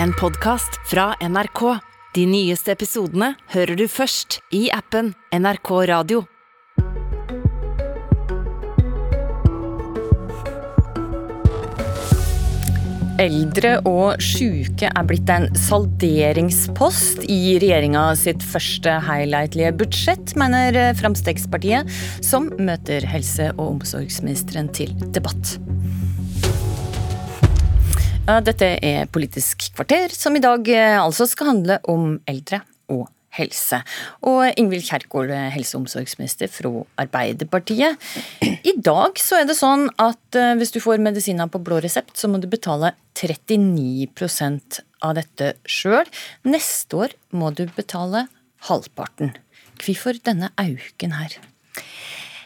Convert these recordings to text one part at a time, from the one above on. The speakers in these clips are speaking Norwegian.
en podkast fra NRK. De nyeste episodene hører du først i appen NRK Radio. Eldre og syke er blitt en salderingspost i regjeringa sitt første helhetlige budsjett, mener Fremskrittspartiet, som møter helse- og omsorgsministeren til debatt. Dette er Politisk kvarter, som i dag eh, altså skal handle om eldre og helse. Og Ingvild Kjerkol, helse- og omsorgsminister fra Arbeiderpartiet. I dag så er det sånn at eh, hvis du får medisiner på blå resept, så må du betale 39% av dette sjøl. Neste år må du betale halvparten. Hvorfor denne auken her?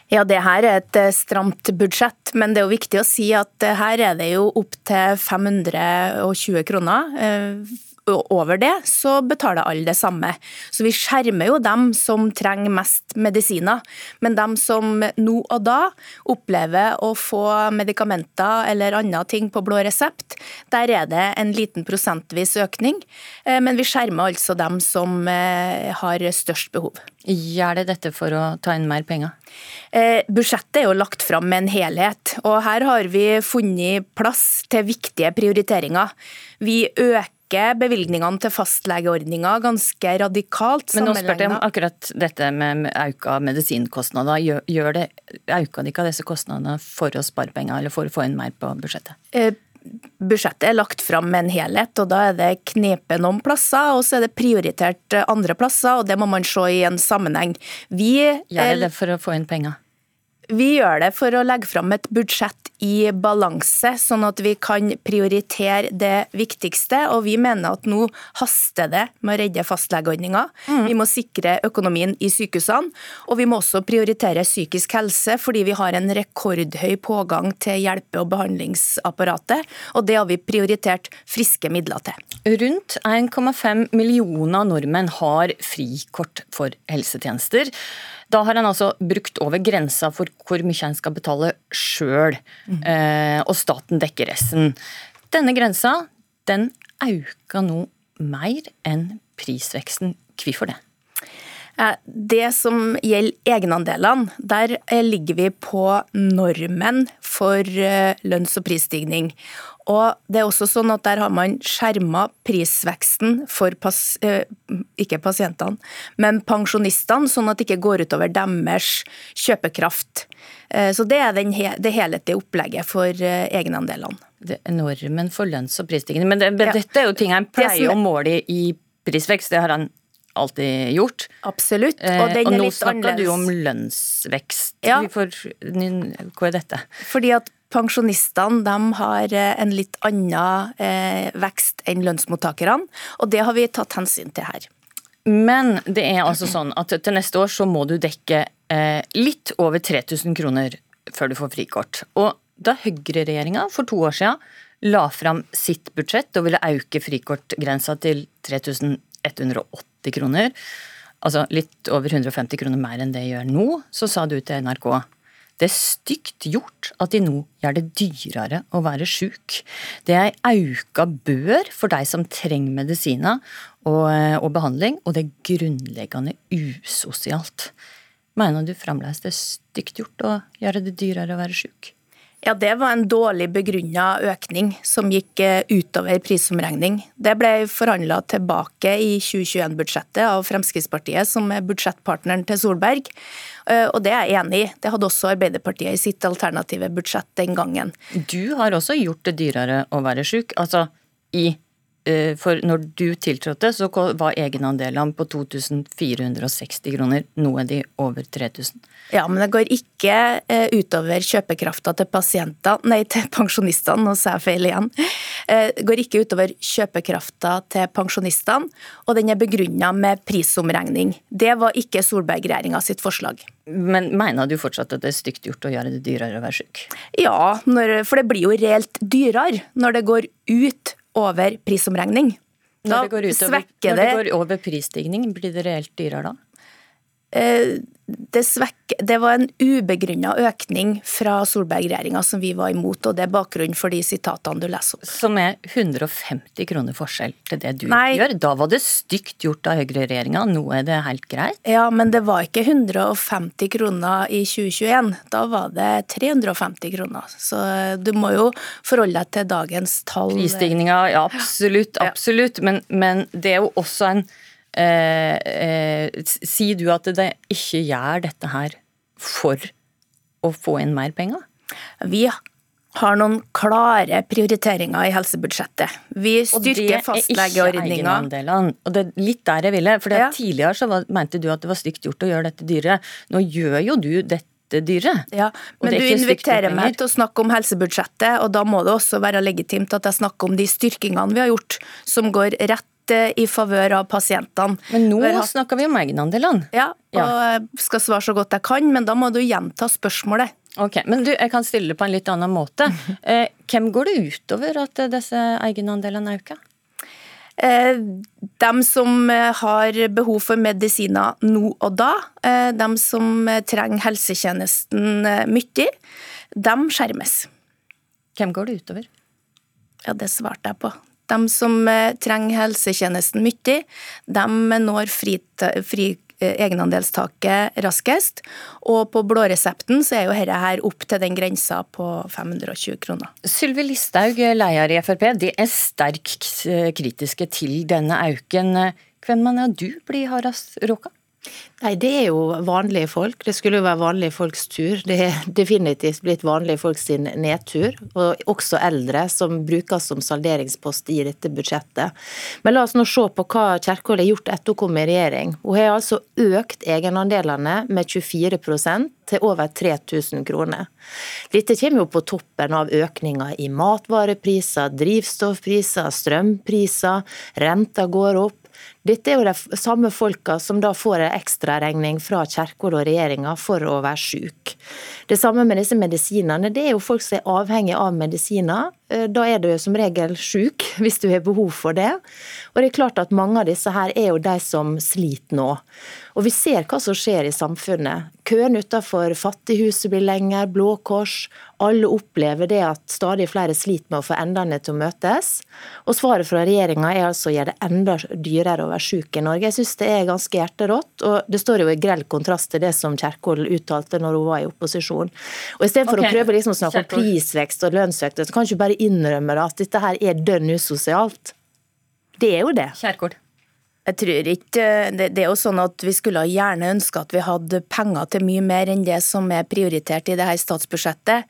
Ja, det her er et eh, stramt budsjett, men det er jo viktig å si at eh, her er det jo opp til 520 kroner over det, så betaler alle det samme. Så vi skjermer jo dem som trenger mest medisiner. Men dem som nå og da opplever å få medikamenter eller andre ting på blå resept, der er det en liten prosentvis økning. Eh, men vi skjermer altså dem som eh, har størst behov. Gjør det dette for å ta inn mer penger? Eh, budsjettet er jo lagt fram med en helhet, og her har vi funnet plass til viktige prioriteringer. Vi øker øke bevilgningene til fastlegeordninga ganske radikalt. Men nå spurte jeg om akkurat dette med auka medisinkostnader. Gjør, gjør det, Auka de ikke av disse kostnadene for å spare penger, eller for å få inn mer på budsjettet? Eh, budsjettet er lagt fram med en helhet, og da er det knepet noen plasser, og så er det prioritert andre plasser, og det må man se i en sammenheng. Vi Gjør det for å få inn penger? Vi gjør det for å legge fram et budsjett i balanse, sånn at vi kan prioritere det viktigste. Og vi mener at nå haster det med å redde fastlegeordninga. Mm. Vi må sikre økonomien i sykehusene. Og vi må også prioritere psykisk helse, fordi vi har en rekordhøy pågang til hjelpe- og behandlingsapparatet. Og det har vi prioritert friske midler til. Rundt 1,5 millioner nordmenn har frikort for helsetjenester. Da har han altså brukt over grensa for hvor mye han skal betale sjøl, mm. eh, og staten dekker resten. Denne grensa den auka nå mer enn prisveksten. Hvorfor det? Det som gjelder egenandelene, der eh, ligger vi på normen for eh, lønns- og prisstigning. Og det er også sånn at Der har man skjerma prisveksten for pas, eh, ikke pasientene, men pensjonistene, sånn at det ikke går utover deres kjøpekraft. Eh, så Det er den, det helhetlige opplegget for eh, egenandelene. Det er normen for lønns- og prisstigning. Men det, ja. dette er jo ting han pleier å måle i prisvekst. Det har han alltid gjort. Absolutt. Og, og nå snakker du om lønnsvekst. Ja. For, hva er dette? Fordi at Pensjonistene de har eh, en litt annen eh, vekst enn lønnsmottakerne, og det har vi tatt hensyn til her. Men det er altså sånn at til neste år så må du dekke eh, litt over 3000 kroner før du får frikort. Og da Høyre-regjeringa for to år siden la fram sitt budsjett og ville øke frikortgrensa til 3180 kroner, altså litt over 150 kroner mer enn det gjør nå, så sa du til NRK det er stygt gjort at de nå gjør det dyrere å være sjuk. Det er ei auka bør for de som trenger medisiner og, eh, og, behandling, og det er grunnleggende usosialt. Mener du fremdeles det er stygt gjort å gjøre det dyrere å være sjuk? Ja, Det var en dårlig begrunna økning som gikk eh, utover prisomregning. Det ble forhandla tilbake i 2021-budsjettet av Fremskrittspartiet, som er budsjettpartneren til Solberg. Eh, og det er jeg enig i. Det hadde også Arbeiderpartiet i sitt alternative budsjett den gangen. Du har også gjort det dyrere å være syk. Altså i eh, for når du tiltrådte, så var egenandelene på 2460 kroner. Nå er de over 3000. Ja, men det går ikke eh, utover kjøpekrafta til pasienter, nei, til pensjonistene, nå sa jeg feil igjen. Det går ikke utover kjøpekrafta til pensjonistene, og den er begrunna med prisomregning. Det var ikke Solberg-regjeringa sitt forslag. Men mener du fortsatt at det er stygt gjort å gjøre det dyrere å være syk? Ja, når, for det blir jo reelt dyrere når det går ut over prisomregning. Da når det går, utover, når det går over prisstigning, blir det reelt dyrere da? Eh, det, svek, det var en ubegrunna økning fra Solberg-regjeringa som vi var imot, og det er bakgrunnen for de sitatene du leser opp. Som er 150 kroner forskjell til det du Nei. gjør. Da var det stygt gjort av høyreregjeringa, nå er det helt greit? Ja, men det var ikke 150 kroner i 2021. Da var det 350 kroner. Så du må jo forholde deg til dagens tall. Prisstigninga, ja absolutt, absolutt. Men, men det er jo også en Eh, eh, sier du at det ikke gjør dette her for å få inn mer penger? Vi har noen klare prioriteringer i helsebudsjettet. Vi styrker fastlegeordninga. Og det er litt der jeg ville. For ja. Tidligere så var, mente du at det var stygt gjort å gjøre dette dyrere. Nå gjør jo du dette dyrere. Ja, men du inviterer meg til å snakke om helsebudsjettet, og da må det også være legitimt at jeg snakker om de styrkingene vi har gjort, som går rett i favør av pasientene. Men nå har... snakker vi om egenandelene. Ja, og jeg skal svare så godt jeg kan, men da må du gjenta spørsmålet. Ok, Men du, jeg kan stille det på en litt annen måte. Eh, hvem går det utover at disse egenandelene øker? Eh, de som har behov for medisiner nå og da, eh, de som trenger helsetjenesten mye, de skjermes. Hvem går det utover? Ja, Det svarte jeg på. De som eh, trenger helsetjenesten mye, de når fri, fri eh, egenandelstaket raskest. Og på blåresepten så er jo dette her opp til den grensa på 520 kroner. Sylvi Listhaug, leder i Frp, de er sterkt kritiske til denne auken. Hvem mener du blir hardest råka? Nei, Det er jo vanlige folk. Det skulle jo være vanlige folks tur. Det er definitivt blitt vanlige folks nedtur. Og også eldre, som brukes som salderingspost i dette budsjettet. Men la oss nå se på hva Kjerkol har gjort etter hun kom i regjering. Hun har altså økt egenandelene med 24% til over 3000 kroner. Dette kommer jo på toppen av økninger i matvarepriser, drivstoffpriser, strømpriser, renta går opp. Dette er jo de samme folka som da får en ekstraregning fra Kjerkol og regjeringa for å være syk. Det samme med disse medisinene. Det er jo folk som er avhengig av medisiner. Eh, da er du som regel syk, hvis du har behov for det. Og det er klart at mange av disse her er jo de som sliter nå. Og vi ser hva som skjer i samfunnet. Køen utenfor Fattighuset blir lenger, Blå Kors. Alle opplever det at stadig flere sliter med å få endene til å møtes. Og svaret fra regjeringa er altså å gjøre det enda dyrere å være syk i Norge. Jeg syns det er ganske hjerterått. Og det står jo i grell kontrast til det som Kjerkol uttalte når hun var i opposisjon. Og Istedenfor okay. å prøve liksom å snakke om prisvekst og lønnsvekst, så kan ikke bare innrømme at dette her er dønn usosialt. Det er jo det. Kjerkol. Jeg tror ikke det, det, er jo sånn at Vi skulle gjerne ønske at vi hadde penger til mye mer enn det som er prioritert i det her statsbudsjettet.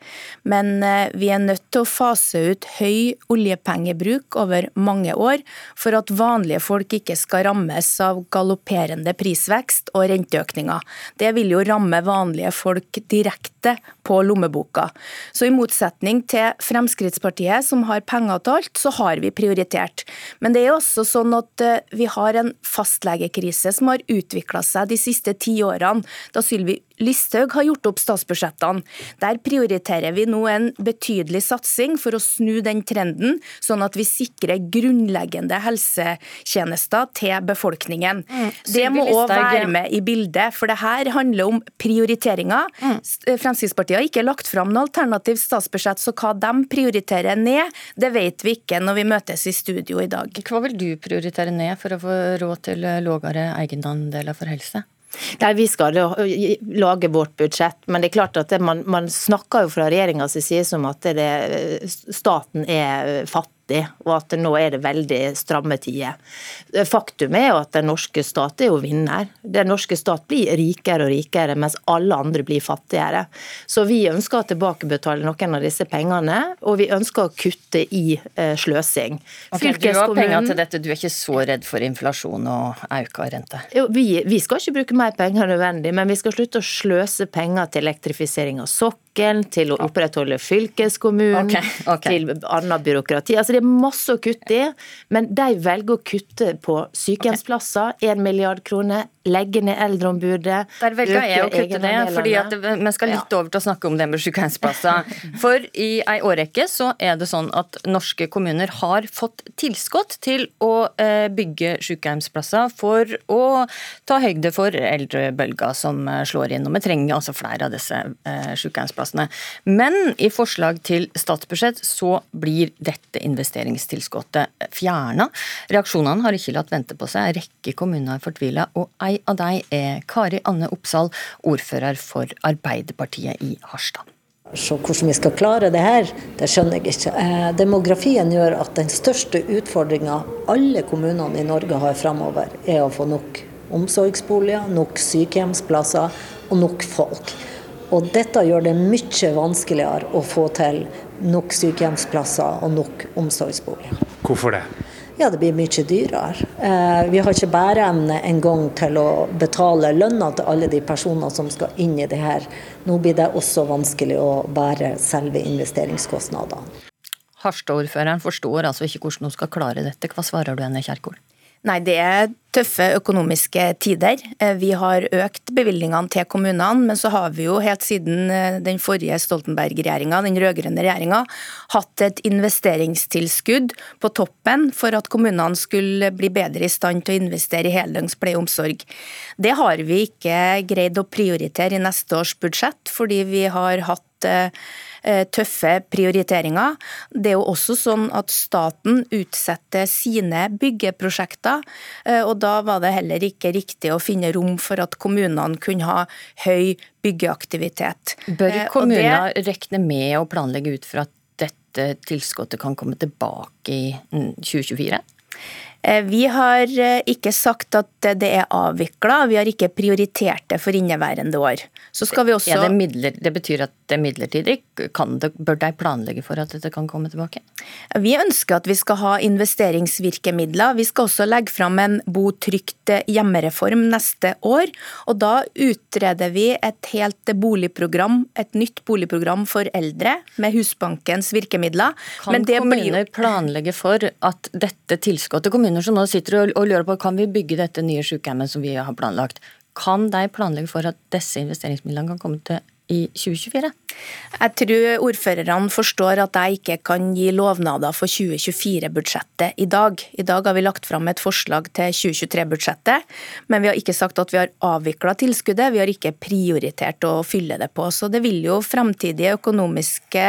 Men eh, vi er nødt til å fase ut høy oljepengebruk over mange år for at vanlige folk ikke skal rammes av galopperende prisvekst og renteøkninger. Det vil jo ramme vanlige folk direkte på lommeboka. Så i motsetning til Fremskrittspartiet, som har penger til alt, så har vi prioritert. Men det er også sånn at eh, vi har en fastlegekrise som har utvikla seg de siste ti årene, da Sylvi Listhaug har gjort opp statsbudsjettene. Der prioriterer vi nå en betydelig satsing for å snu den trenden, sånn at vi sikrer grunnleggende helsetjenester til befolkningen. Mm. Det må òg være med i bildet, for det her handler om prioriteringer. Mm. Fremskrittspartiet har ikke lagt fram noe alternativt statsbudsjett, så hva de prioriterer ned, det vet vi ikke når vi møtes i studio i dag. Hva vil du prioritere ned for å få råd til lavere egenandeler for helse? Nei, Vi skal lage vårt budsjett, men det er klart at man, man, snakker jo fra regjeringas side som at det, staten er fattig fattig, og at nå er det veldig stramme tider. Faktum er jo at den norske stat er jo vinner. Den norske stat blir rikere og rikere, mens alle andre blir fattigere. Så vi ønsker å tilbakebetale noen av disse pengene, og vi ønsker å kutte i eh, sløsing. Okay, du har penger til dette, du er ikke så redd for inflasjon og økt rente? Jo, vi, vi skal ikke bruke mer penger nødvendig, men vi skal slutte å sløse penger til elektrifisering av sokkelen, til å opprettholde fylkeskommunen, okay, okay. til annet byråkrati. Altså det er masse å kutte i, men de velger å kutte på sykehjemsplasser, 1 milliard kroner, legge ned Eldreombudet. Der velger jeg å kutte det, fordi at vi skal litt over til å snakke om det med sykehjemsplasser. For i ei årrekke så er det sånn at norske kommuner har fått tilskudd til å eh, bygge sykehjemsplasser for å ta høyde for eldrebølga som eh, slår inn. Og vi trenger altså flere av disse eh, sykehjemsplassene. Men i forslag til statsbudsjett så blir dette investeringstilskuddet fjerna. Reaksjonene har ikke latt vente på seg. En rekke kommuner er fortvila. og ei av dem er Kari Anne Oppsal, ordfører for Arbeiderpartiet i Harstad. Så hvordan vi skal klare det her, det skjønner jeg ikke. Eh, demografien gjør at den største utfordringa alle kommunene i Norge har framover, er å få nok omsorgsboliger, nok sykehjemsplasser og nok folk. Og dette gjør det mye vanskeligere å få til nok sykehjemsplasser og nok omsorgsboliger. Hvorfor det? Ja, det blir mye dyrere. Eh, vi har ikke bæreevne engang til å betale lønna til alle de personene som skal inn i det her. Nå blir det også vanskelig å bære selve investeringskostnadene. Harstad-ordføreren forstår altså ikke hvordan hun skal klare dette. Hva svarer du henne, Kjerkol? Nei, det er tøffe økonomiske tider. Eh, vi har økt bevilgningene til kommunene, men så har vi jo helt siden eh, den forrige Stoltenberg-regjeringa, den rød-grønne regjeringa, hatt et investeringstilskudd på toppen for at kommunene skulle bli bedre i stand til å investere i heldøgns pleie og omsorg. Det har vi ikke greid å prioritere i neste års budsjett, fordi vi har hatt eh, Eh, tøffe prioriteringer. Det er jo også sånn at staten utsetter sine byggeprosjekter, eh, og da var det heller ikke riktig å finne rom for at kommunene kunne ha høy byggeaktivitet. Bør kommunene kommuner det... rekne med å planlegge ut for at dette tilskuddet kan komme tilbake i 2024? Eh, vi har eh, ikke sagt at det er avvikla, vi har ikke prioritert det for inneværende år. Så skal vi også... Ja, det, midler, det, betyr at det er midlertidig. Det, bør de planlegge for at dette kan komme tilbake? Vi ønsker at vi skal ha investeringsvirkemidler. Vi skal også legge fram en bo trygt hjemmereform neste år. Og da utreder vi et helt boligprogram, et nytt boligprogram for eldre med Husbankens virkemidler. Kan kommuner blir... planlegge for at dette tilskuddet kommuner som nå sitter og, og lurer på kan vi bygge dette nye sykehjemmet som vi har planlagt, kan de planlegge for at disse investeringsmidlene kan komme til i 2024? Jeg tror ordførerne forstår at jeg ikke kan gi lovnader for 2024-budsjettet i dag. I dag har vi lagt fram et forslag til 2023-budsjettet, men vi har ikke sagt at vi har avvikla tilskuddet. Vi har ikke prioritert å fylle det på. Så det vil jo fremtidige økonomiske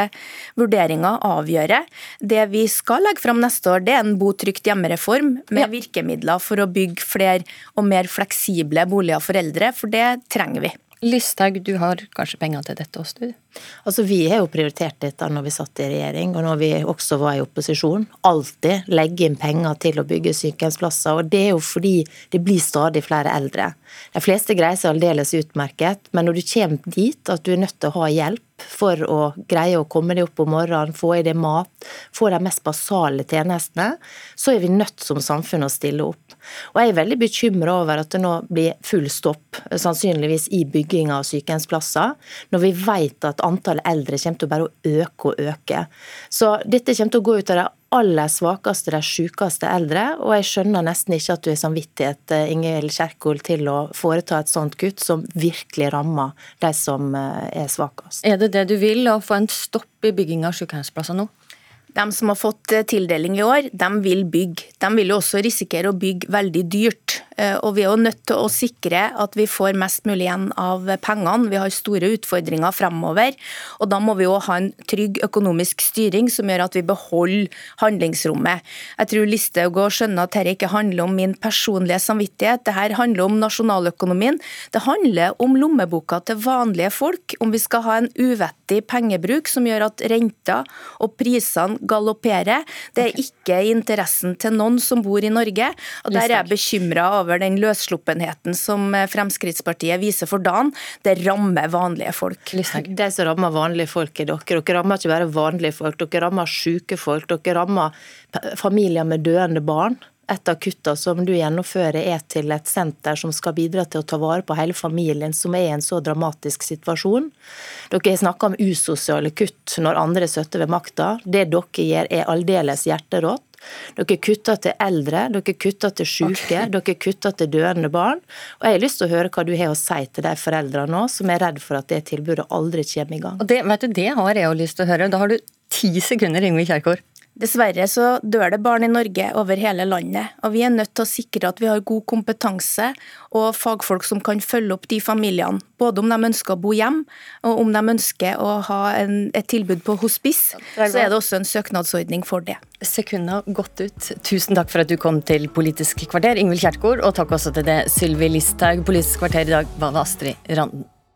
vurderinger avgjøre. Det vi skal legge fram neste år, det er en bo trygt hjemmereform med virkemidler for å bygge flere og mer fleksible boliger for eldre, for det trenger vi. Listhaug, du har kanskje penger til dette også, du? Altså, Vi har jo prioritert dette når vi satt i regjering, og når vi også var i opposisjon. Alltid legge inn penger til å bygge sykehjemsplasser. og Det er jo fordi det blir stadig flere eldre. De fleste greier seg aldeles utmerket, men når du kommer dit at du er nødt til å ha hjelp for å greie å komme deg opp om morgenen, få i deg mat, få de mest basale tjenestene, så er vi nødt som samfunn å stille opp. Og Jeg er veldig bekymra over at det nå blir full stopp, sannsynligvis i bygginga av sykehjemsplasser, når vi vet at antallet eldre kommer til å bare øke og øke. Så dette kommer til å gå ut av det aller svakeste, de sykeste eldre. Og jeg skjønner nesten ikke at du har samvittighet eh, Ingvild Kjerkol, til å foreta et sånt kutt som virkelig rammer de som eh, er svakest. Er det det du vil, å få en stopp i bygging av sykehjemsplasser nå? De som har fått eh, tildeling i år, de vil bygge. De vil jo også risikere å bygge veldig dyrt. Eh, og vi er jo nødt til å sikre at vi får mest mulig igjen av pengene. Vi har store utfordringer fremover. Og da må vi jo ha en trygg økonomisk styring som gjør at vi beholder handlingsrommet. Jeg tror Listhaug òg skjønner at dette ikke handler om min personlige samvittighet. Dette handler om nasjonaløkonomien. Det handler om lommeboka til vanlige folk. Om vi skal ha en uvettig pengebruk som gjør at renta og prisene galopperer. Det er ikke i interessen til noen som bor i Norge. og Der er jeg bekymra over den løssluppenheten som Fremskrittspartiet viser for dagen. Det rammer vanlige folk. De som rammer vanlige folk, er dere. Dere rammer ikke bare vanlige folk, dere rammer syke folk. Dere rammer familier med døende barn. Et av kuttene som du gjennomfører er til et senter som skal bidra til å ta vare på hele familien som er i en så dramatisk situasjon. Dere har snakka om usosiale kutt når andre støtter ved makta. Det dere gjør er aldeles hjerterått. Dere kutter til eldre, dere kutter til syke, okay. dere kutter til døende barn. Og Jeg har lyst til å høre hva du har å si til de foreldrene nå som er redd for at det tilbudet aldri kommer i gang. Og det, vet du, det har jeg jo lyst til å høre. Da har du ti sekunder, Ingvild Kjerkol. Dessverre så dør det barn i Norge over hele landet, og vi er nødt til å sikre at vi har god kompetanse og fagfolk som kan følge opp de familiene. Både om de ønsker å bo hjem, og om de ønsker å ha en, et tilbud på hospice, så er det også en søknadsordning for det. Sekundet har gått ut. Tusen takk for at du kom til Politisk kvarter, Ingvild Kjerkol, og takk også til det Sylvi Listhaug. Politisk kvarter i dag var det Astrid Randen.